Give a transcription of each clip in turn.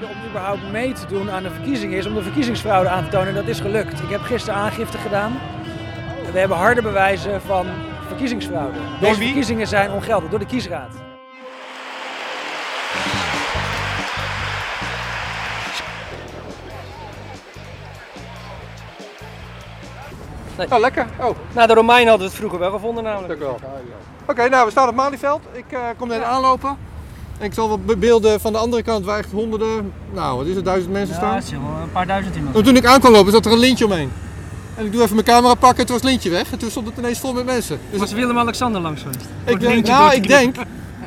reden om überhaupt mee te doen aan de verkiezingen is om de verkiezingsfraude aan te tonen. En dat is gelukt. Ik heb gisteren aangifte gedaan. We hebben harde bewijzen van verkiezingsfraude. Deze wie? verkiezingen zijn ongeldig door de kiesraad. Nou, lekker. Oh, Nou, de Romeinen hadden het vroeger wel gevonden namelijk. dank u wel. Oké, nou, we staan op Malieveld. Ik eh, kom net aanlopen. Ik zal wat beelden van de andere kant waar echt honderden, nou, wat is het, duizend mensen Ja, staan. het is wel een paar duizend iemand. En toen ik aankwam lopen, zat er een lintje omheen. En ik doe even mijn camera pakken en toen was het lintje weg. En toen stond het ineens vol met mensen. Dus Was Willem-Alexander langs geweest? Ik het denk, lintje nou, ik denk,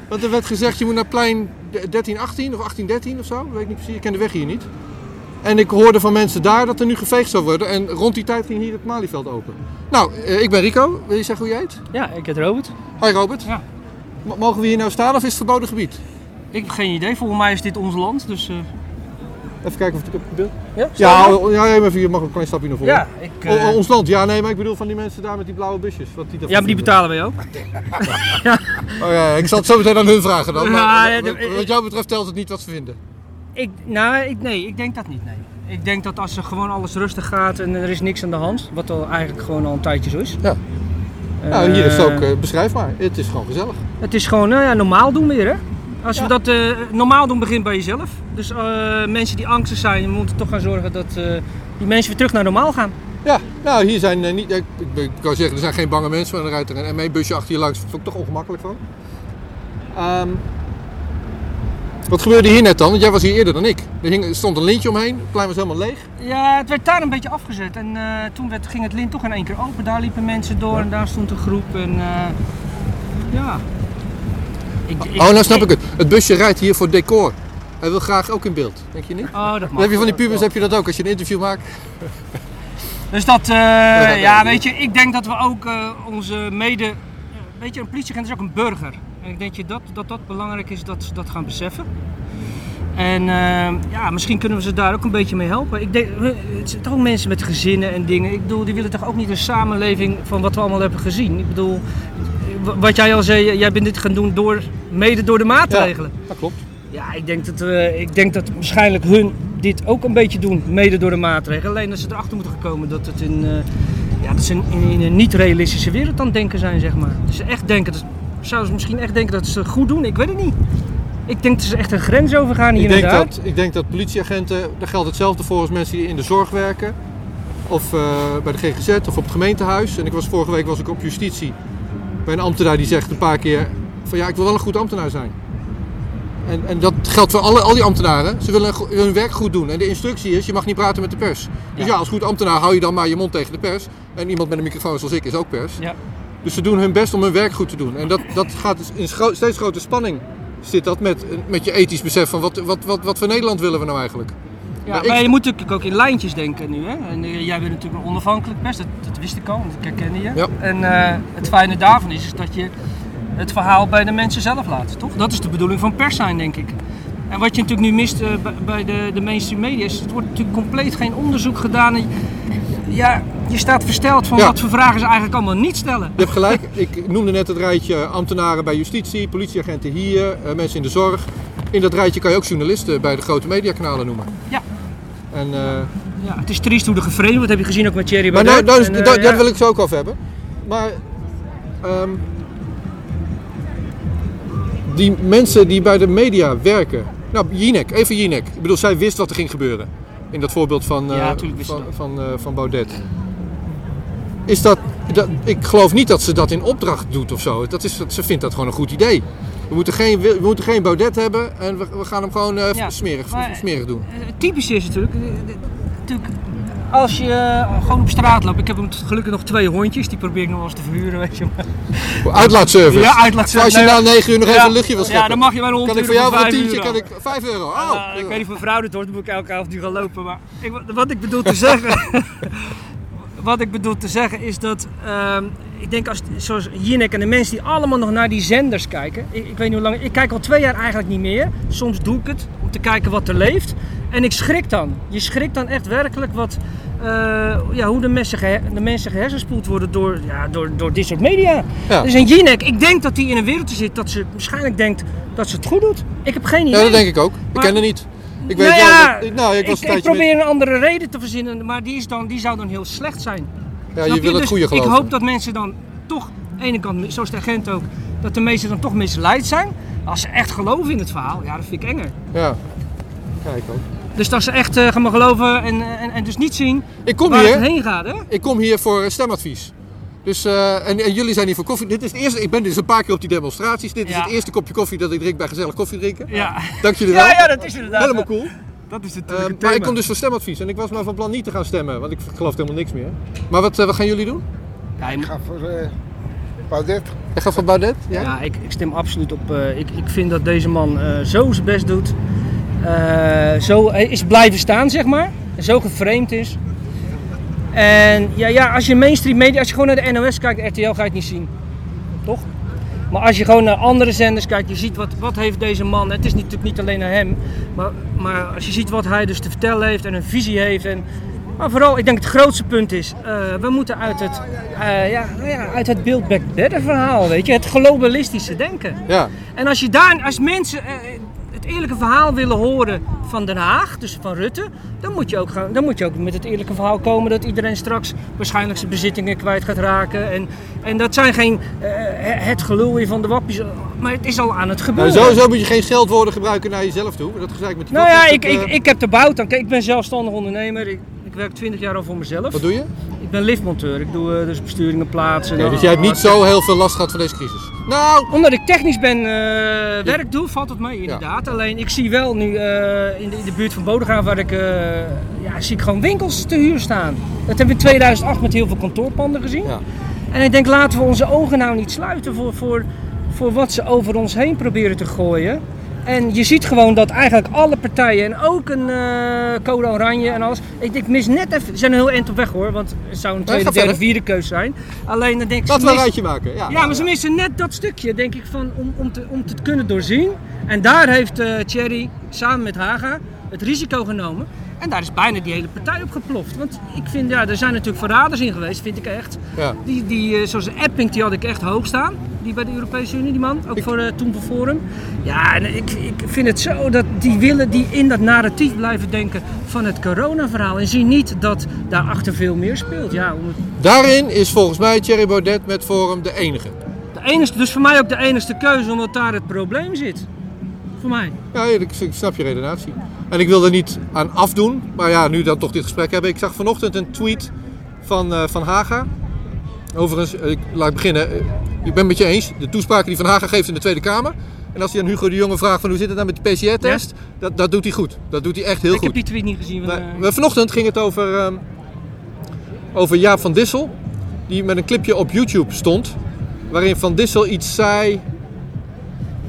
want er werd gezegd je moet naar plein 1318 of 1813 of zo. Weet ik niet precies, ik ken de weg hier niet. En ik hoorde van mensen daar dat er nu geveegd zou worden. En rond die tijd ging hier het Malieveld open. Nou, eh, ik ben Rico. Wil je zeggen hoe jij heet? Ja, ik heet Robert. Hoi Robert. Ja. Mogen we hier nou staan of is het verboden gebied? Ik heb geen idee. Volgens mij is dit ons land, dus... eh, Even kijken of ik op het beeld... ja, Ja, oh, ja, even, hier mag een klein stapje naar voren. Ja, ik, eh, O- o- ons land, ja nee, maar ik bedoel van die mensen daar met die blauwe busjes. Wat die ja, maar die betalen wij ook. Oh ja, ik zal het zo meteen aan hun vragen dan. Maar Ja, ja, wat- jou betreft telt het niet wat ze vinden. Ik, nou, ik, nee, ik denk dat niet, nee. Ik denk dat als er gewoon alles rustig gaat en er is niks aan de hand, wat al eigenlijk gewoon al een tijdje zo is. Ja. Nou, hier is het Eh, ook eh, beschrijfbaar. Het is gewoon gezellig. Het is gewoon nou ja, normaal doen weer, hè? Als Ja. we dat eh, normaal doen, begint bij jezelf. Dus eh, mensen die angstig zijn, we moeten toch gaan zorgen dat eh, die mensen weer terug naar normaal gaan. Ja, nou hier zijn niet, ik, kan zeggen, er zijn geen bange mensen, maar er rijdt er een ME-busje achter je langs. Dat vond ik toch ongemakkelijk van. Ehm, wat gebeurde hier net dan? Want jij was hier eerder dan ik. Er hing, er stond een lintje omheen, het plein was helemaal leeg. Ja, het werd daar een beetje afgezet. En toen werd, ging het lint toch in één keer open. Daar liepen mensen door en daar stond een groep. En ja. Ik, ik- Oh, nou snap ik het. Het busje rijdt hier voor decor. Hij wil graag ook in beeld, denk je niet? Oh, dat Dan mag. heb je van die pubers heb je dat ook als je een interview maakt. Dus dat, eh, ja. ja, weet je, ik denk dat we ook eh, onze mede. Weet je, een politieagent is ook een burger. En ik denk je dat, dat dat belangrijk is dat ze dat gaan beseffen. En eh, ja, misschien kunnen we ze daar ook een beetje mee helpen. Ik denk, het zijn toch ook mensen met gezinnen en dingen. Ik bedoel, die willen toch ook niet een samenleving van wat we allemaal hebben gezien. Ik bedoel, wat jij al zei, jij bent dit gaan doen door, mede door de maatregelen. Dat klopt. Ja, ik denk, dat, eh, ik denk dat waarschijnlijk hun dit ook een beetje doen, mede door de maatregelen. Alleen dat ze erachter moeten komen dat het in, eh, ja, dat ze in, in, in een niet-realistische wereld aan het denken zijn, zeg maar. Dus ze echt denken, dat, zouden ze misschien echt denken dat ze het goed doen? Ik weet het niet. Ik denk dat ze echt een grens overgaan hier Ik en denk, dat, ik denk dat politieagenten, daar geldt hetzelfde voor als mensen die in de zorg werken. Of eh, bij de GGZ of op het gemeentehuis. En ik was, vorige week was ik op justitie een ambtenaar die zegt een paar keer van ja, ik wil wel een goed ambtenaar zijn. En, en dat geldt voor alle, al die ambtenaren. Ze willen hun werk goed doen. En de instructie is, je mag niet praten met de pers. Dus ja, als goed ambtenaar hou je dan maar je mond tegen de pers. En iemand met een microfoon zoals ik is ook pers. Ja. Dus ze doen hun best om hun werk goed te doen. En dat, dat gaat dus in steeds grotere spanning zit dat met, met je ethisch besef van wat, wat, wat, wat voor Nederland willen we nou eigenlijk. Ja, Maar maar ik- je moet natuurlijk ook in lijntjes denken nu. Hè? En eh, jij bent natuurlijk een onafhankelijk pers, dat, dat wist ik al, want ik herkende je. Ja. En eh, het fijne daarvan is, is dat je het verhaal bij de mensen zelf laat, toch? Dat is de bedoeling van pers zijn, denk ik. En wat je natuurlijk nu mist eh, bij- de, de mainstream media is, er wordt natuurlijk compleet geen onderzoek gedaan. En, ja, je staat versteld van Ja. wat voor vragen ze eigenlijk allemaal niet stellen. Je hebt gelijk, ik noemde net het rijtje ambtenaren bij justitie, politieagenten hier, mensen in de zorg. In dat rijtje kan je ook journalisten bij de grote mediakanalen noemen. Ja. En, eh, Ja, het is triest hoe de gevreemd wordt, heb je gezien ook met Thierry maar Baudet. nou, nou En, eh, dat, ja. dat wil ik zo ook over hebben. Maar ehm, die mensen die bij de media werken. Nou, Jinek, even Jinek. Ik bedoel, zij wist wat er ging gebeuren. In dat voorbeeld van, eh, Ja, ze van, van, eh, van Baudet. Is dat, dat, ik geloof niet dat ze dat in opdracht doet of zo. Dat is, ze vindt dat gewoon een goed idee. We moeten geen, we moeten geen Baudet hebben en we, we gaan hem gewoon eh, Ja, smerig, maar- smerig doen. Eh, typisch is natuurlijk, eh, eh, natuurlijk als je eh, gewoon op straat loopt. Ik heb hem gelukkig nog twee hondjes, die probeer ik nog wel eens te verhuren, weet je. Uitlaatservice. Ja, uitlaatservice. Als je Nee, na negen uur nog even Ja, een luchtje wil Ja, scheppen. dan mag je mijn hond kan ik voor jou voor een tientje euro. kan ik 5 euro. Oh, Ja, ik weet niet een vrouw dit hoort, dan moet ik elke avond nu gaan lopen. Maar ik, wat ik bedoel te zeggen. wat ik bedoel te zeggen is dat. ehm, ik denk als, zoals Jinek en de mensen die allemaal nog naar die zenders kijken. Ik, ik weet niet hoe lang. Ik kijk al twee jaar eigenlijk niet meer. Soms doe ik het om te kijken wat er leeft. En ik schrik dan. Je schrikt dan echt werkelijk wat. eh, ja, hoe de mensen, de mensen gehersenspoeld worden door, ja, door, door dit soort media. Ja. Dus een Jinek, ik denk dat hij in een wereld zit dat ze waarschijnlijk denkt dat ze het goed doet. Ik heb geen idee. Ja, dat denk ik ook. Ik ken het niet. Ik weet nou wel ja, dat- nou, ik was ik, probeer een andere reden te verzinnen, maar die, is dan, die zou dan heel slecht zijn. Ja, je wil het Dus goede Ik geloven. hoop dat mensen dan toch, aan de ene kant, zoals de agent ook, dat de meesten dan toch misleid zijn. Als ze echt geloven in het verhaal, ja, dat vind ik enger. Ja. ik ook. Dus dat ze echt eh, gaan geloven en, en, en dus niet zien Ik kom waar hier, het heen gaat, hè? ik kom hier voor eh, stemadvies. Dus, eh, en, en jullie zijn hier voor koffie. Dit is het eerste, ik ben dus een paar keer op die demonstraties. Dit is het eerste kopje koffie dat ik drink bij gezellig koffie drinken. Ja. Dank jullie wel. Ja, ja, dat is inderdaad. Helemaal cool. Dat is het, Eh, maar ik kom dus voor stemadvies en ik was maar van plan niet te gaan stemmen, want ik geloof helemaal niks meer. Maar wat, eh, wat gaan jullie doen? Ja, moet- ga voor eh Baudet. Jij gaat voor Baudet? Ja? Ja, ik, ik stem absoluut op. eh, ik, ik vind dat deze man eh, zo zijn best doet. eh, zo hij is blijven staan, zeg maar. Zo geframed is. En ja, ja, als je mainstream media, als je gewoon naar de NOS kijkt, RTL ga je het niet zien. Toch? Maar als je gewoon naar andere zenders kijkt, je ziet wat, wat heeft deze man. Het is niet- natuurlijk niet alleen naar hem. Maar, maar als je ziet wat hij dus te vertellen heeft en een visie heeft. En, maar vooral, ik denk het grootste punt is, eh, we moeten uit het, eh, ja, nou ja, uit het Build Back Better verhaal, weet je. Het globalistische denken. Ja. En als je daar, als mensen eh, eerlijke verhaal willen horen van Den Haag, dus van Rutte, dan moet je ook, gaan, dan moet je ook met het eerlijke verhaal komen dat iedereen straks waarschijnlijk zijn bezittingen kwijt gaat raken. En, en dat zijn geen eh, het gelul weer van de wappies, maar het is al aan het Nou, gebeuren. sowieso moet je geen scheldwoorden gebruiken naar jezelf toe. Dat ik met die Nou ja, ik, ik, eh, ik heb de bout aan. Kijk, ik ben zelfstandig ondernemer. Ik, ik werk 20 jaar al voor mezelf. Wat doe je? Ik ben liftmonteur. Ik doe eh, dus besturingen plaatsen. En dus jij hebt niet zo heel veel last gehad van deze crisis. Nou, Omdat ik technisch ben, eh, werk doe, valt het mee inderdaad. Alleen ik zie wel nu eh, in, de, in de buurt van Bodegraaf, waar ik, ja, zie ik gewoon winkels te huur staan. Dat hebben we in 2008 met heel veel kantoorpanden gezien. Ja. En ik denk, laten we onze ogen nou niet sluiten voor, voor, voor wat ze over ons heen proberen te gooien. En je ziet gewoon dat eigenlijk alle partijen, en ook een eh, code oranje en alles. Ik, ik mis net even, ze zijn heel eind op weg hoor, want het zou een tweede, derde, vierde keus zijn. Alleen dan denk ik, laten ze we een rijtje maken. Ja, ja, maar ze missen net dat stukje, denk ik, van, om, om, te, om te kunnen doorzien. En daar heeft eh Thierry samen met Haga het risico genomen. En daar is bijna die hele partij op geploft. Want ik vind, ja, er zijn natuurlijk verraders in geweest, vind ik echt. Ja. Die, die, eh, zoals Epping, die had ik echt hoog staan. Die bij de Europese Unie, die man. Ook voor, eh, toen voor Forum. Ja, en ik, ik vind het zo dat die willen die in dat narratief blijven denken van het coronaverhaal. En zien niet dat daarachter veel meer speelt. Ja, om Daarin is volgens mij Thierry Baudet met Forum de enige. De enigste, dus voor mij ook de enige keuze, omdat daar het probleem zit. Voor mij. Ja, ik snap je redenatie. En ik wil er niet aan afdoen, maar ja, nu dan toch dit gesprek hebben. Ik zag vanochtend een tweet van, eh, van Haga. Overigens, eh, ik, laat ik beginnen. Eh, Ik ben het met je eens. De toespraken die Van Haga geeft in de Tweede Kamer. En als hij aan Hugo de Jonge vraagt van hoe zit het nou met de PCR-test, dat, dat doet hij goed. Dat doet hij echt heel ik goed. heb die tweet niet gezien. Maar vanochtend ging het over, ehm, over Jaap van Dissel. Die met een clipje op YouTube stond. Waarin Van Dissel iets zei.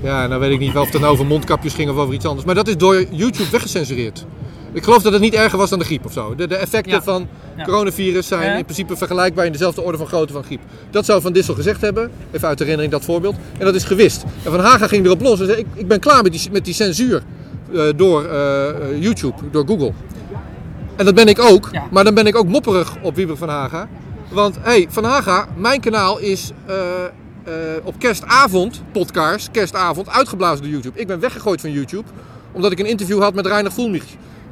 Ja, nou weet ik niet of het nou over mondkapjes ging of over iets anders. Maar dat is door YouTube weggecensureerd. Ik geloof dat het niet erger was dan de griep of zo. De, de effecten Ja. van Ja. coronavirus zijn in principe vergelijkbaar in dezelfde orde van grootte van griep. Dat zou Van Dissel gezegd hebben. Even uit herinnering dat voorbeeld. En dat is gewist. En Van Haga ging erop los en zei: Ik, ik ben klaar met die, met die censuur eh, door eh, eh, YouTube, door Google. En dat ben ik ook. Ja. Maar dan ben ik ook mopperig op Wieber van Haga. Want hey, Van Haga, mijn kanaal is eh, op kerstavond, podcast, kerstavond, uitgeblazen door YouTube. Ik ben weggegooid van YouTube, omdat ik een interview had met Reiner Voelmich.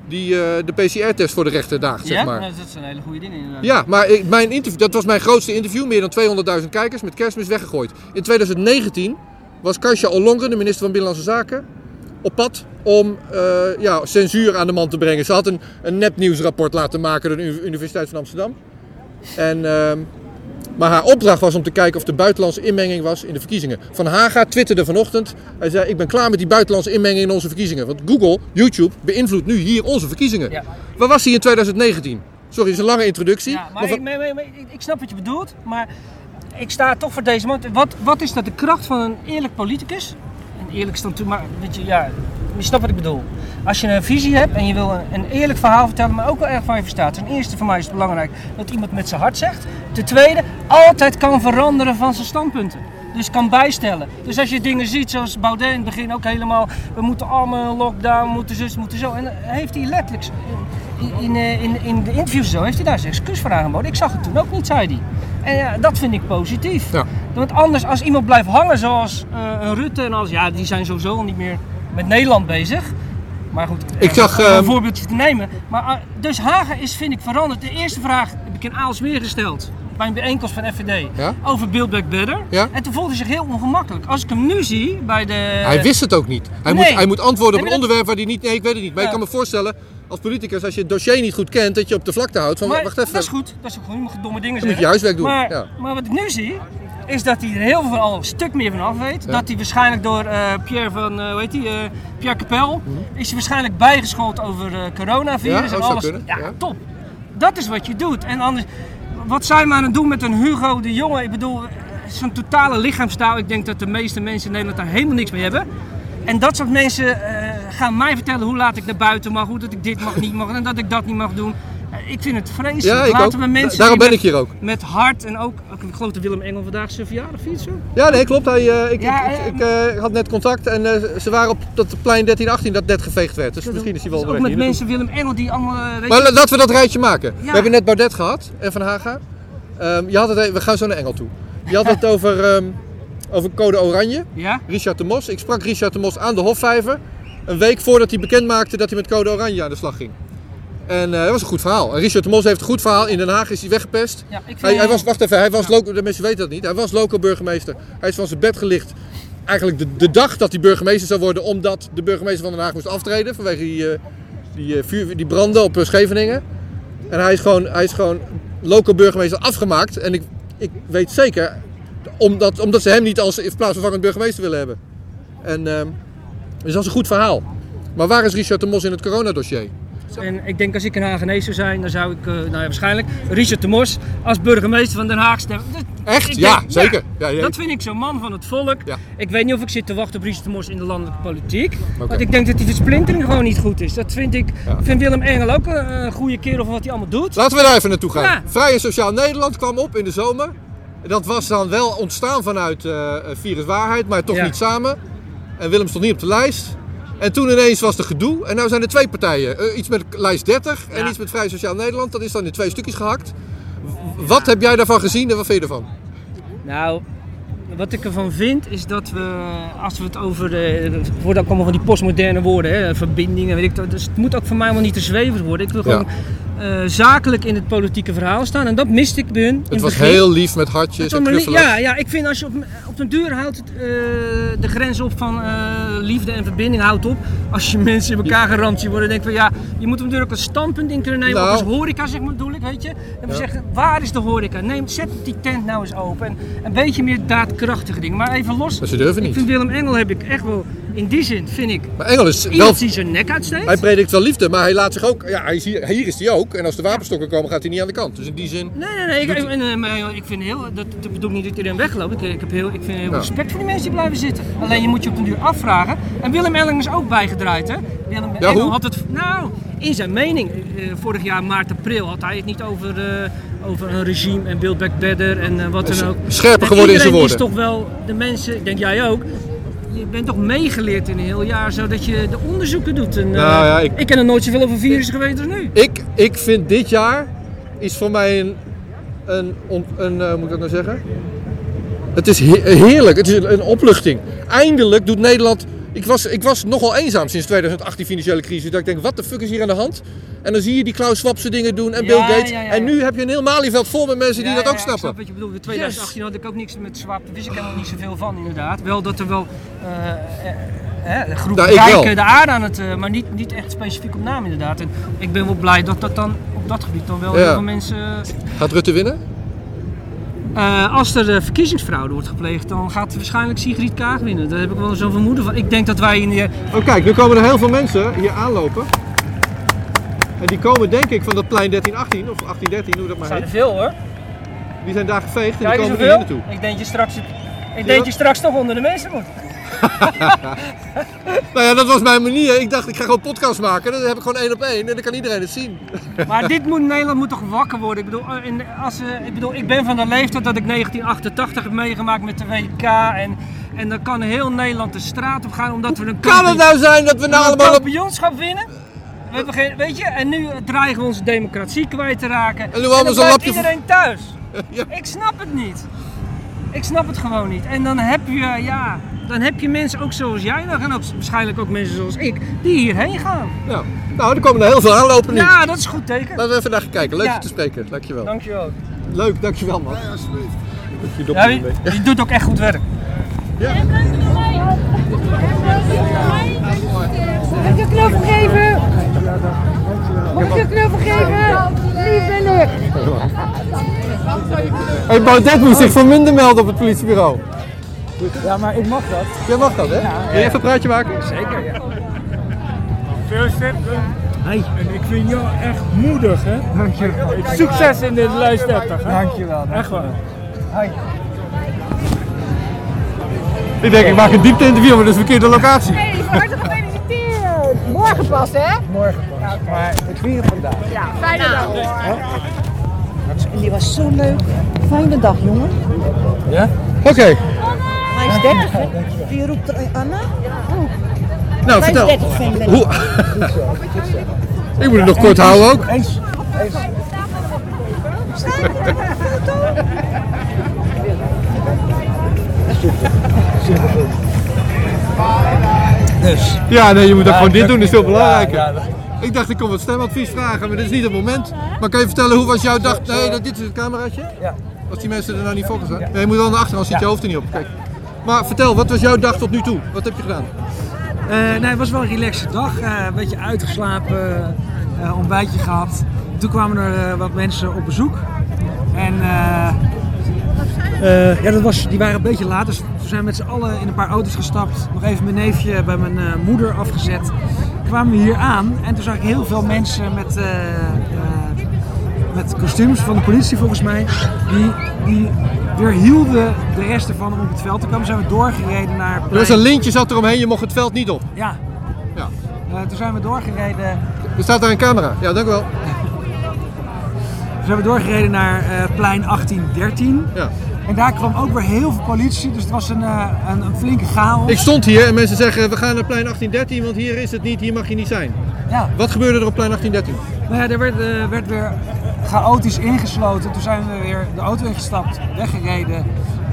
Die eh, de PCR-test voor de rechter daagt, zeg ja, maar. Nou, dat zijn hele goede dingen inderdaad. Ja, maar ik- mijn interview, dat was mijn grootste interview. Meer dan 200.000 kijkers met kerstmis weggegooid. In 2019 was Kasia Ollongren, de minister van Binnenlandse Zaken, op pad om eh, ja, censuur aan de man te brengen. Ze had een, een nepnieuwsrapport laten maken door de Uni- Universiteit van Amsterdam. En, ehm, maar haar opdracht was om te kijken of er buitenlandse inmenging was in de verkiezingen. Van Haga twitterde vanochtend. Hij zei: Ik ben klaar met die buitenlandse inmenging in onze verkiezingen. Want Google, YouTube, beïnvloedt nu hier onze verkiezingen. Ja. Waar was hij in 2019? Sorry, is een lange introductie. Ja, maar Maar ik, maar- maar- maar ik, ik snap wat je bedoelt, maar ik sta toch voor deze man. Wat, wat is dat de kracht van een eerlijk politicus? Eerlijk stand toe, maar weet je, ja, je snapt wat ik bedoel. Als je een visie hebt en je wil een, een eerlijk verhaal vertellen, maar ook wel erg van je verstaat. Ten eerste voor mij is het belangrijk dat iemand met zijn hart zegt. Ten tweede, altijd kan veranderen van zijn standpunten. Dus kan bijstellen. Dus als je dingen ziet zoals Baudet in het begin ook helemaal, we moeten allemaal lockdown, we moeten zus, we moeten zo. En heeft hij letterlijk in, in, eh, in, in de interviews zo, heeft hij daar zijn excuus voor aangeboden. Ik zag het toen ook niet, zei hij. En ja, dat vind ik positief. Ja. Want anders, als iemand blijft hangen zoals eh, Rutte en alles, ja, die zijn sowieso al niet meer met Nederland bezig. Maar goed, Ik eh, zag, om een ehm, voorbeeldje te nemen. Maar, eh, dus Hagen is, vind ik, veranderd. De eerste vraag heb ik in Aalsmeer gesteld. Bij een bijeenkomst van FVD. Ja? Over Build Back Better. Ja? En toen voelde hij zich heel ongemakkelijk. Als ik hem nu zie bij de... Hij wist het ook niet. Hij, Nee. moet, hij moet antwoorden op een onderwerp waar hij niet... Nee, ik weet het niet. Maar ik kan me voorstellen, als politicus, als je het dossier niet goed kent, dat je op de vlakte houdt van, Maar wacht even, Dat is goed. Dat is goed. Je mag domme dingen dan moet zeggen. je je huiswerk doen. Maar, Ja. maar wat ik nu zie, is dat hij er heel veel al een stuk meer van af weet. Ja. Dat hij waarschijnlijk door eh, Pierre van, eh hoe heet die, eh, Pierre Capel, Mhm. is hij waarschijnlijk bijgeschoold over coronavirus Ja, en dat zou alles. Ja, ja. top. Dat is wat je doet. En anders, wat zijn we aan het doen met een Hugo de Jonge? Ik bedoel, zo'n totale lichaamstaal. Ik denk dat de meeste mensen in Nederland daar helemaal niks mee hebben. En dat soort mensen eh, gaan mij vertellen hoe laat ik naar buiten mag, hoe dat ik dit mag, niet mag en dat ik dat niet mag doen. Eh, ik vind het vreselijk. Ja, ik Laten ook. we mensen Daarom ben met- ik hier ook. met hart en ook, ik geloof dat Willem Engel vandaag zijn verjaardag viert zo. Ja, nee, klopt. Hij, eh, ik, Ja, ik, eh, ik, had net contact en ze waren op dat plein 1318 dat net geveegd werd. Dus misschien is hij wel onderweg ook met mensen, Willem Engel, die allemaal, Maar je, la- laten we dat rijtje maken. Ja. We hebben net Baudet gehad en Van Haga. Ehm, je had het, e- we gaan zo naar Engel toe. Je had het over, ehm, over code oranje. ja? Richard de Mos. Ik sprak Richard de Mos aan de Hofvijver. Een week voordat hij bekend maakte dat hij met code oranje aan de slag ging. En eh, dat was een goed verhaal. En Richard de Mos heeft een goed verhaal. In Den Haag is hij weggepest. Ja, ik vind Hij, hij was, wacht even, hij was loco, de mensen weten dat niet. Hij was local burgemeester. Hij is van zijn bed gelicht. Eigenlijk de, de dag dat hij burgemeester zou worden, omdat de burgemeester van Den Haag moest aftreden vanwege die, eh, die, eh, vuur, die branden op Scheveningen. En hij is gewoon, hij is gewoon local burgemeester afgemaakt. En ik, ik weet zeker, omdat, omdat ze hem niet als plaatsvervangend burgemeester willen hebben. En ehm, dus dat is een goed verhaal. Maar waar is Richard de Mos in het coronadossier? En ik denk als ik een Hagenees zou zijn, dan zou ik, eh, nou ja, waarschijnlijk Richard de Mos als burgemeester van Den Haag stemmen. Echt? Ja, zeker. Ja, ja. Dat vind ik zo'n man van het volk. Ik weet niet of ik zit te wachten op Richard de Mos in de landelijke politiek. Want ik denk dat die versplintering gewoon niet goed is. Dat vind ik. Vind Willem Engel ook een, een goede kerel van wat hij allemaal doet. Laten we daar even naartoe gaan. Vrij en Sociaal Nederland kwam op in de zomer. Dat was dan wel ontstaan vanuit eh Virus Waarheid, maar toch niet samen. En Willem stond niet op de lijst. En toen ineens was er gedoe. En nu zijn er twee partijen. Eh, iets met lijst 30 en Ja. iets met Vrij Sociaal Nederland. Dat is dan in twee stukjes gehakt. Wat heb jij daarvan gezien en wat vind je ervan? Nou, wat ik ervan vind is dat we, als we het over de, het worden ook allemaal van die postmoderne woorden, hè, verbindingen, weet ik dat. Dus het moet ook voor mij wel niet te zweverig worden. Ik wil Ja. Eh, zakelijk in het politieke verhaal staan en dat miste ik bij hun. Het was begin. heel lief met hartjes en knuffelen. ja, ja, ik vind als je op, op den duur houdt het, eh, de grens op van eh, liefde en verbinding houdt op. Als je mensen in elkaar geramd ziet worden, denk ik van ja, je moet duur ook een standpunt in kunnen nemen. Nou. Ook als horeca zeg maar bedoel ik, weet je. En we zeggen, waar is de horeca? Neem, zet die tent nou eens open. En een beetje meer daadkrachtige dingen. Maar even los. Maar ze durven Ik niet. vind Willem Engel heb ik echt wel, in die zin vind ik, Maar Engel is wel die zijn nek uitsteekt. Hij predikt wel liefde, maar hij laat zich ook. Ja, hij is hier, hier is hij ook. En als de wapenstokken komen, gaat hij niet aan de kant. Dus in die zin. Nee, nee, nee. Ik, eh, maar ik vind heel, dat, dat bedoel ik niet dat iedereen wegloopt. Ik, ik, heb heel, ik vind heel Ja. respect voor die mensen die blijven zitten. Alleen je moet je op den duur afvragen. En Willem Elling is ook bijgedraaid, hè? Willem Ja, Engel hoe? had het, nou, in zijn mening, eh, vorig jaar maart, april, had hij het niet over, eh, over een regime en Build Back Better en eh, wat dan ook. scherper En geworden in zijn iedereen woorden. is toch wel, de mensen, ik denk jij ook, je bent toch meegeleerd in een heel jaar, zodat je de onderzoeken doet. En, eh, Nou ja, ik- ik ken er nooit zoveel over virussen geweten als nu. Ik, ik vind dit jaar is voor mij een. een, een eh, hoe moet ik dat nou zeggen? Het is he- heerlijk. Het is een, een opluchting. Eindelijk doet Nederland. Ik was, ik was nogal eenzaam sinds 2018 financiële crisis. Dat ik denk, wat de fuck is hier aan de hand? En dan zie je die Klaus Schwab zijn dingen doen en Bill Gates. en nu heb je een heel Malieveld vol met mensen die dat ook ik snappen. snap wat je bedoelt. In 2018 had ik ook niks met Swap. Daar wist ik helemaal niet zoveel van, inderdaad. Wel dat er wel eh, eh, eh, een groep Nou, ik wel. rijken de aarde aan het... eh, maar niet, niet echt specifiek op naam, inderdaad. En ik ben wel blij dat dat dan op dat gebied dan wel heel veel mensen... Gaat Rutte winnen? Eh, als er eh, verkiezingsfraude wordt gepleegd, dan gaat waarschijnlijk Sigrid Kaag winnen. Daar heb ik wel zo'n vermoeden van. Ik denk dat wij in de... Oh kijk, nu komen er heel veel mensen hier aanlopen. En die komen denk ik van dat plein 1318 of 1813, hoe dat maar zijn heet. er veel hoor. Die zijn daar geveegd en Kijk die komen hier hoeveel. naartoe. Ik denk je straks... Ik denk dat? je straks toch onder de meeste moet. Nou ja, dat was mijn manier. Ik dacht, ik ga gewoon podcast maken. Dan heb ik gewoon één op één en dan kan iedereen het zien. Maar dit moet, Nederland moet toch wakker worden. Ik bedoel, eh, in, als, eh, ik bedoel, ik ben van de leeftijd dat ik 1988 heb meegemaakt met de WK. En, en dan kan heel Nederland de straat op gaan omdat we een Kan het nou zijn dat we nou een allemaal op... kampioenschap winnen. We hebben geen, weet je, en nu dreigen we onze democratie kwijt te raken. En nu allemaal dan blijft iedereen thuis. Ja. Ik snap het niet. Ik snap het gewoon niet. En dan heb je, ja, dan heb je mensen ook zoals jij nog en ook waarschijnlijk ook mensen zoals ik die hierheen gaan. Ja. Nou, er komen er heel veel aanlopen nu. Ja, dat is een goed teken. Laten we even naar kijken. Leuk Ja. je te spreken. Dankjewel. Dankjewel. Leuk, dankjewel man. Ja, alsjeblieft. Je Ja, die, mee. die doet ook echt goed werk. Mag ik een knuffel geven? Mag ik een knuffel geven? Lief ben ik. Hey, Baudet moest zich voor minder melden op het politiebureau. Ja, maar ik mag dat. Jij mag dat, hè? Wil je even een praatje maken? Zeker, ja. Hey. En ik vind jou echt moedig, hè? Dankjewel. Succes in dit luisterdag, hè? Dankjewel. Echt waar. Hoi. Ik denk, ik maak een diepte-interview, maar dat is de verkeerde locatie. Hey, van harte gefeliciteerd. Morgen pas, hè? Morgen pas. Maar ik vier het vandaag. Ja, fijne dag. En die was zo leuk. Fijne dag, jongen. Ja? Oké, Hij is 30, hè? Wie roept er Anna? nou Hij is vertel. 30, vind ik. Hoe... ik moet het nog kort houden ook. Eens. Eens. Dus. Ja, nee, je moet ook gewoon dit dat- doen, dat is veel belangrijker. Ik dacht, ik kom wat stemadvies vragen, maar dit is niet het moment. Maar kan je vertellen, hoe was jouw dag? Nee, dat, dit is het cameraatje. Ja. Als die mensen er nou niet volgens zijn. Nee, je moet wel naar achteren, anders zit je hoofd er niet op. Kijk. Maar vertel, wat was jouw dag tot nu toe? Wat heb je gedaan? Eh, nee, het was wel een relaxe dag. Eh, een beetje uitgeslapen, eh, ontbijtje gehad. Toen kwamen er wat mensen op bezoek. En ja, dat was, die waren een beetje laat, dus we zijn met z'n allen in een paar auto's gestapt. Nog even mijn neefje bij mijn moeder afgezet. Kwamen we hier aan en toen zag ik heel veel mensen met, met kostuums van de politie volgens mij. Die, die weerhielden de rest ervan om op het veld te komen. Zijn we doorgereden naar... Er was een lintje zat eromheen, je mocht het veld niet op. Ja. Ja. Eh, toen zijn we doorgereden, Er staat daar een camera. Ja, dank u wel. toen zijn we doorgereden naar eh, plein 1813. Ja. En daar kwam ook weer heel veel politie, dus het was een, eh, een, een flinke chaos. Ik stond hier en mensen zeggen, we gaan naar plein 1813, want hier is het niet, hier mag je niet zijn. Ja. Wat gebeurde er op plein 1813? Nou ja, er werd, werd weer chaotisch ingesloten. Toen zijn we weer de auto ingestapt, weggereden.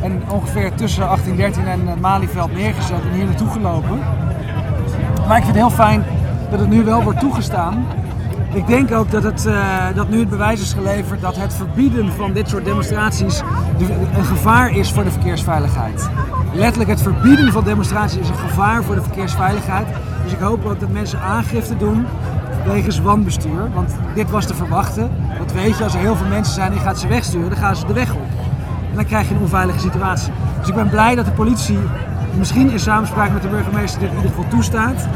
En ongeveer tussen 1813 en het Malieveld neergezet en hier naartoe gelopen. Maar ik vind het heel fijn dat het nu wel wordt toegestaan. Ik denk ook dat, het, eh, dat nu het bewijs is geleverd dat het verbieden van dit soort demonstraties de- een gevaar is voor de verkeersveiligheid. Letterlijk het verbieden van demonstraties is een gevaar voor de verkeersveiligheid. Dus ik hoop ook dat mensen aangifte doen wegens wanbestuur. Want dit was te verwachten. Want weet je, als er heel veel mensen zijn die gaat ze wegsturen, dan gaan ze de weg op. En dan krijg je een onveilige situatie. Dus ik ben blij dat de politie misschien in samenspraak met de burgemeester dit in ieder geval toestaat.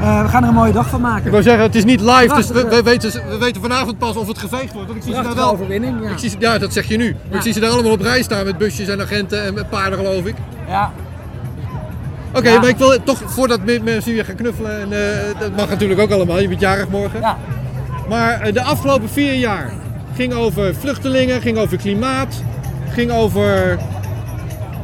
Eh, we gaan er een mooie dag van maken. Ik wou zeggen, het is niet live, dus we, weten, we weten vanavond pas of het geveegd wordt. Want ik zie ze daar wel. overwinning. Ja. Ik zie ze, ja, dat zeg je nu. Ik zie ze daar allemaal op rij staan met busjes en agenten en paarden geloof ik. ja. Oké, Ja. maar ik wil toch, voordat me- mensen hier gaan knuffelen, en, eh, dat mag natuurlijk ook allemaal, je bent jarig morgen. ja. Maar eh, de afgelopen vier jaar ging over vluchtelingen, ging over klimaat, ging over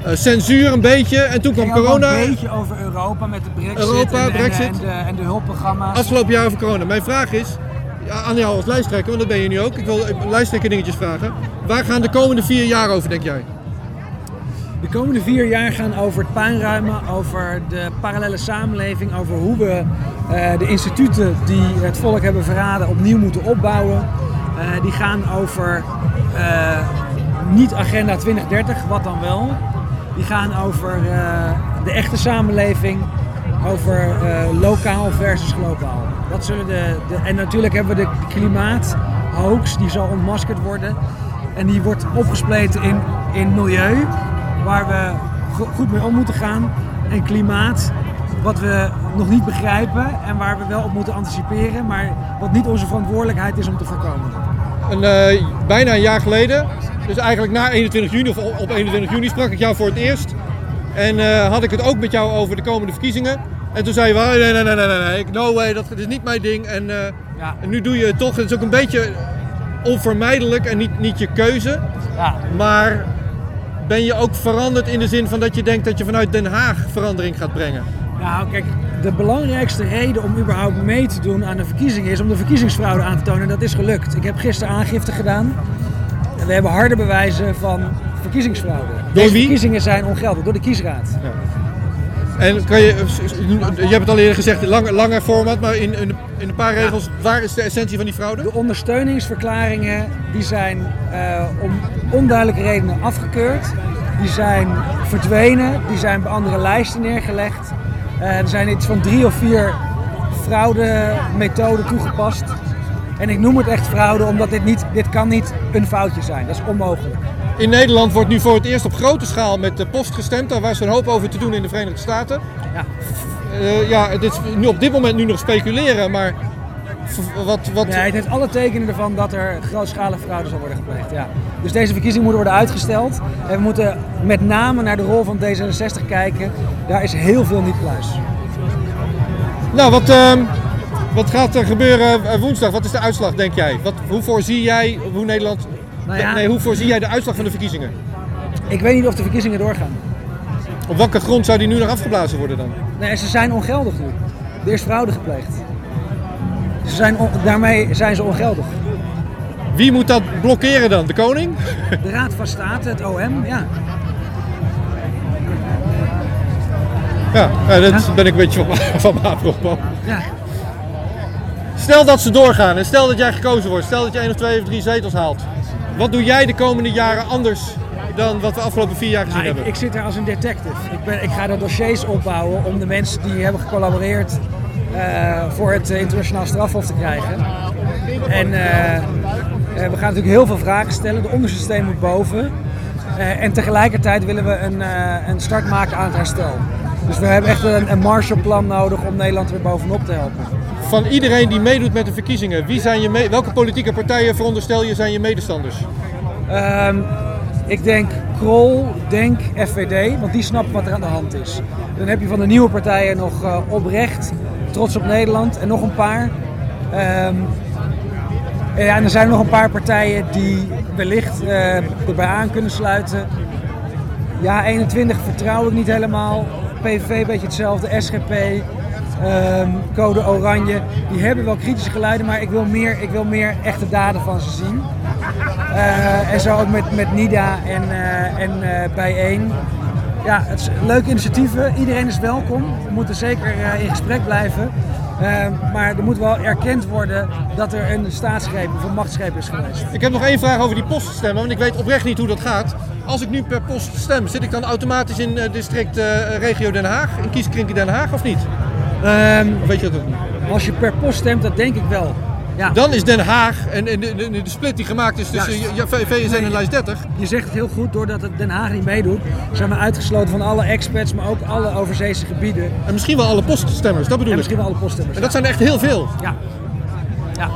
eh, censuur een beetje. En toen kwam corona. een beetje over Europa met de brexit, Europa, en, Brexit. En, de, en de hulpprogramma's. Afgelopen jaar over corona. Mijn vraag is, aan jou als lijsttrekker, want dat ben je nu ook. Ik wil lijsttrekker dingetjes vragen. Waar gaan de komende vier jaar over, denk jij? De komende vier jaar gaan over het puinruimen, over de parallele samenleving, over hoe we eh, de instituten die het volk hebben verraden opnieuw moeten opbouwen. Eh, die gaan over eh, niet agenda 2030, wat dan wel. Die gaan over de echte samenleving, over lokaal versus globaal. Dat zullen de, de, en natuurlijk hebben we de klimaathoax, die zal ontmaskerd worden. En die wordt opgespleten in, in milieu, waar we go- goed mee om moeten gaan. En klimaat, wat we nog niet begrijpen en waar we wel op moeten anticiperen, maar wat niet onze verantwoordelijkheid is om te voorkomen. Een, eh, bijna een jaar geleden, dus eigenlijk na 21 juni of op 21 juni sprak ik jou voor het eerst. En eh, had ik het ook met jou over de komende verkiezingen. En toen zei je wel, nee, nee, nee, nee, nee, no way, dat is niet mijn ding. En, eh, Ja. en nu doe je het toch. Het is ook een beetje onvermijdelijk en niet, niet je keuze. Ja, Maar ben je ook veranderd in de zin van dat je denkt dat je vanuit Den Haag verandering gaat brengen? Nou, kijk, de belangrijkste reden om überhaupt mee te doen aan de verkiezingen is om de verkiezingsfraude aan te tonen. En dat is gelukt. Ik heb gisteren aangifte gedaan. En we hebben harde bewijzen van verkiezingsfraude. Deze wie? verkiezingen zijn ongeldig, door de kiesraad. En kan je, je hebt het al eerder gezegd, langer, langer format, maar in, in, in een paar regels, waar is de essentie van die fraude? De ondersteuningsverklaringen die zijn eh, om onduidelijke redenen afgekeurd. Die zijn verdwenen, die zijn bij andere lijsten neergelegd. Eh, er zijn iets van drie of vier fraudemethoden toegepast. En ik noem het echt fraude omdat dit, niet, dit kan niet een foutje zijn. Dat is onmogelijk. In Nederland wordt nu voor het eerst op grote schaal met de post gestemd. Daar was een hoop over te doen in de Verenigde Staten. Ja. Eh, ja, is nu op dit moment nu nog speculeren, maar wat... wat Ja, het heeft alle tekenen ervan dat er grootschalige fraude zal worden gepleegd. Ja. Dus deze verkiezingen moeten worden uitgesteld. En we moeten met name naar de rol van D66 kijken. Daar is heel veel niet pluis. Nou, wat, ehm, wat gaat er gebeuren eh, woensdag? Wat is de uitslag, denk jij? Wat, hoe voorzie jij hoe Nederland... Nou ja. Nee, hoe voorzie jij de uitslag van de verkiezingen? Ik weet niet of de verkiezingen doorgaan. Op welke grond zou die nu nog afgeblazen worden dan? Nee, ze zijn ongeldig nu. Er is fraude gepleegd. Ze zijn daarmee zijn ze ongeldig. Wie moet dat blokkeren dan? De koning? De Raad van State, het OM, ja. Ja, ja dat ben ik een beetje van, afroep. ja. Stel dat ze doorgaan en stel dat jij gekozen wordt. Stel dat je één of twee of drie zetels haalt. Wat doe jij de komende jaren anders dan wat we afgelopen vier jaar gezien Nou, hebben? ik zit er als een detective. Ik, ben, ik ga de dossiers opbouwen om de mensen die hebben gecollaboreerd eh, voor het internationaal strafhof te krijgen. En eh, eh, we gaan natuurlijk heel veel vragen stellen. De onderste steen moet boven. En tegelijkertijd willen we een, een start maken aan het herstel. Dus we hebben echt een, een Marshallplan nodig om Nederland er weer bovenop te helpen. Van iedereen die meedoet met de verkiezingen, wie zijn je welke politieke partijen veronderstel je zijn je medestanders? Ehm, ik denk Krol, Denk, FVD, want die snappen wat er aan de hand is. Dan heb je van de nieuwe partijen nog eh, Oprecht, Trots op Nederland en nog een paar. Ehm, ja, en er zijn nog een paar partijen die wellicht eh, erbij aan kunnen sluiten. Ja, 21 vertrouw ik niet helemaal. PVV een beetje hetzelfde, SGP, ehm, Code Oranje. Die hebben wel kritische geluiden, maar ik wil meer, ik wil meer echte daden van ze zien. Eh, en zo ook met, met NIDA en, eh en eh, Bijeen. Ja, het is leuke initiatieven. Iedereen is welkom. We moeten zeker in gesprek blijven. Eh, maar er moet wel erkend worden dat er een staatsgreep of een machtsgreep is geweest. Ik heb nog één vraag over die poststemmen, want ik weet oprecht niet hoe dat gaat. Als ik nu per post stem, zit ik dan automatisch in district regio Den Haag, in kieskrinkie Den Haag of niet? Ehm, Of weet je dat ook niet? als je per post stemt, dat denk ik wel. Ja. Dan is Den Haag en, en de, de, de split die gemaakt is tussen ja, VSN en lijst 30. Je zegt het heel goed, doordat het Den Haag niet meedoet, zijn we uitgesloten van alle expats, maar ook alle overzeese gebieden. En misschien wel alle poststemmers, dat bedoel En ik. misschien wel alle poststemmers. En dat zijn er echt heel veel. Ja. Ja.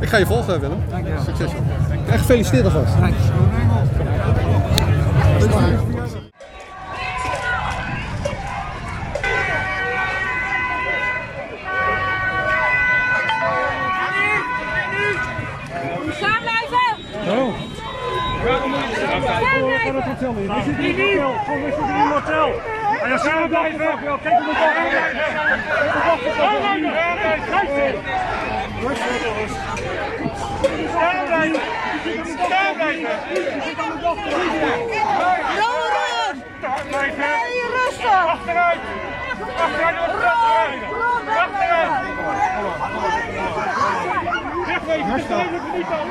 Ik ga je volgen, Willem. Dankjewel. Succes. Echt gefeliciteerd alvast. Dank. Staan En dan gaan we blijven. Kijk hoe Staan blijven. Staan blijven. Roren! Staan blijven. Nee, rustig! Achteruit. Achteruit de rijden. Achteruit. Wegwezen. Wegwezen niet dan.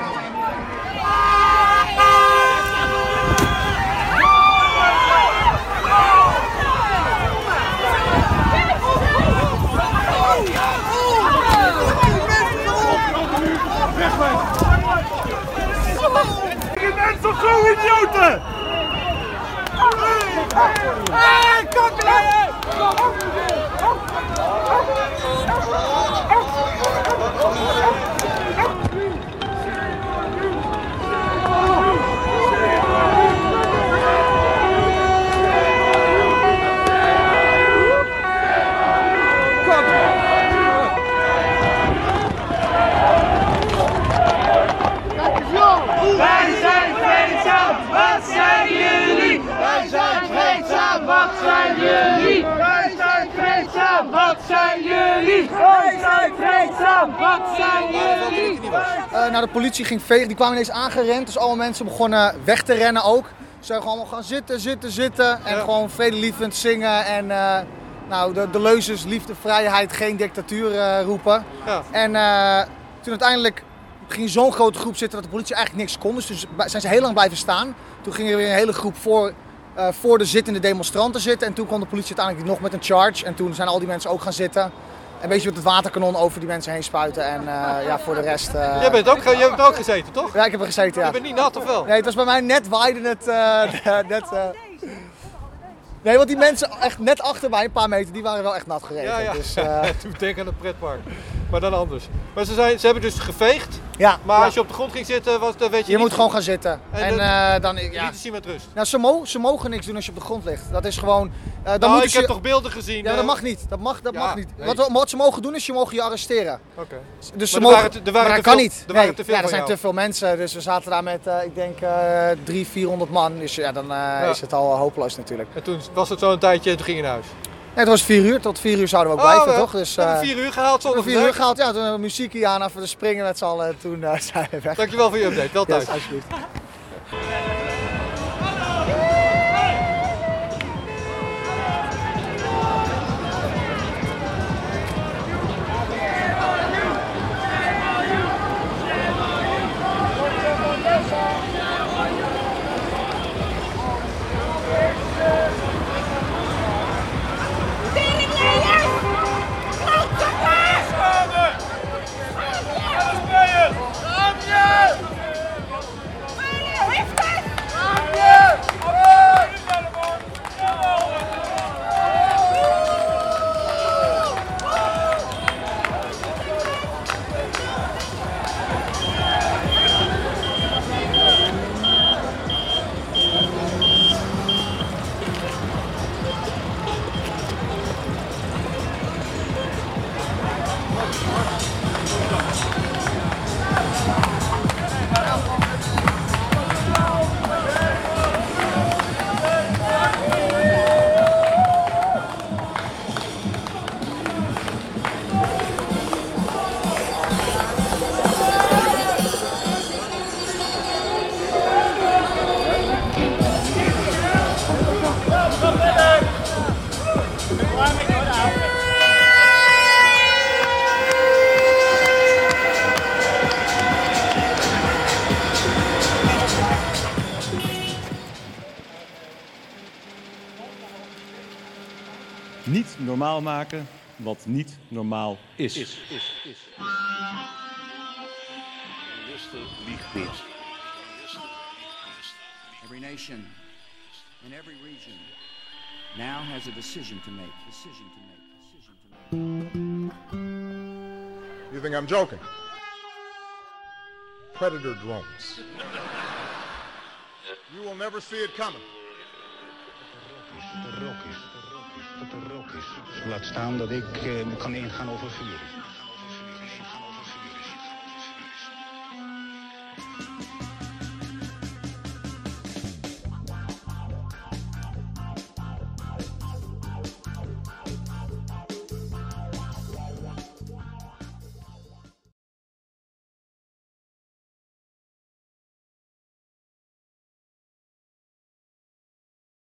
Je bent toch zo idioten? De politie ging vegen, die kwamen ineens aangerend. Dus alle mensen begonnen weg te rennen ook. Ze zijn gewoon allemaal gaan zitten, zitten, zitten. En gewoon vredelievend zingen. En eh, Nou, de, de leuzes liefde, vrijheid, geen dictatuur eh, roepen. Ja. En eh, toen uiteindelijk ging zo'n grote groep zitten dat de politie eigenlijk niks kon. Dus toen zijn ze heel lang blijven staan. Toen ging er weer een hele groep voor, voor de zittende demonstranten zitten. En toen kon de politie uiteindelijk nog met een charge. En toen zijn al die mensen ook gaan zitten. En een beetje met het waterkanon over die mensen heen spuiten. En eh, ja, voor de rest... eh, Jij bent ook, ge- jij hebt ook gezeten, toch? Ja, ik heb er gezeten, ja. Je bent niet nat, of wel? Nee, het was bij mij net waaide het. eh, net, eh, Nee, want die mensen echt net achter mij, een paar meter, die waren wel echt nat gereden. Ja, ja. Dus, eh, Toen denk aan het pretpark. Maar dan anders. Maar ze, zijn, ze hebben dus geveegd. ja, Maar ja. als je op de grond ging zitten, was, dan weet je, je moet niet, gewoon gaan zitten. En eh, dan, je ja. liet de zien met rust. Nou, ze, mo- ze mogen niks doen als je op de grond ligt. Dat is gewoon. eh, dan moeten ik ze. heb toch beelden gezien? Ja, eh, dat mag niet. Dat mag, dat Ja, mag niet. nee. Wat, wat ze mogen doen is, je mogen je arresteren. Oké. Dus ze mogen. waren te- waren maar te dat kan niet. er waren Nee. te veel ja, er zijn te veel mensen. Dus we zaten daar met, eh, ik denk, eh 300, 400 man. Dus ja, dan eh, is het al hopeloos natuurlijk. En toen was het zo een tijdje en toen ging je naar huis. Het was 4 uur. Tot 4 uur zouden we ook Oh, blijven, toch? Dus, we hebben eh, vier uur gehaald we zonder hebben 4 uur gehaald. Ja, toen hebben we muziek hier aan even de springen met z'n allen. En Toen eh, zijn we weg. Dankjewel voor je update. Wel thuis. Yes, alsjeblieft. Wat niet normaal is. Every nation in every region now has a decision to make. Decision to make. Decision to make. You think I'm joking? Predator drones. You will never see it coming. Laat staan dat ik eh, kan ingaan over vuur.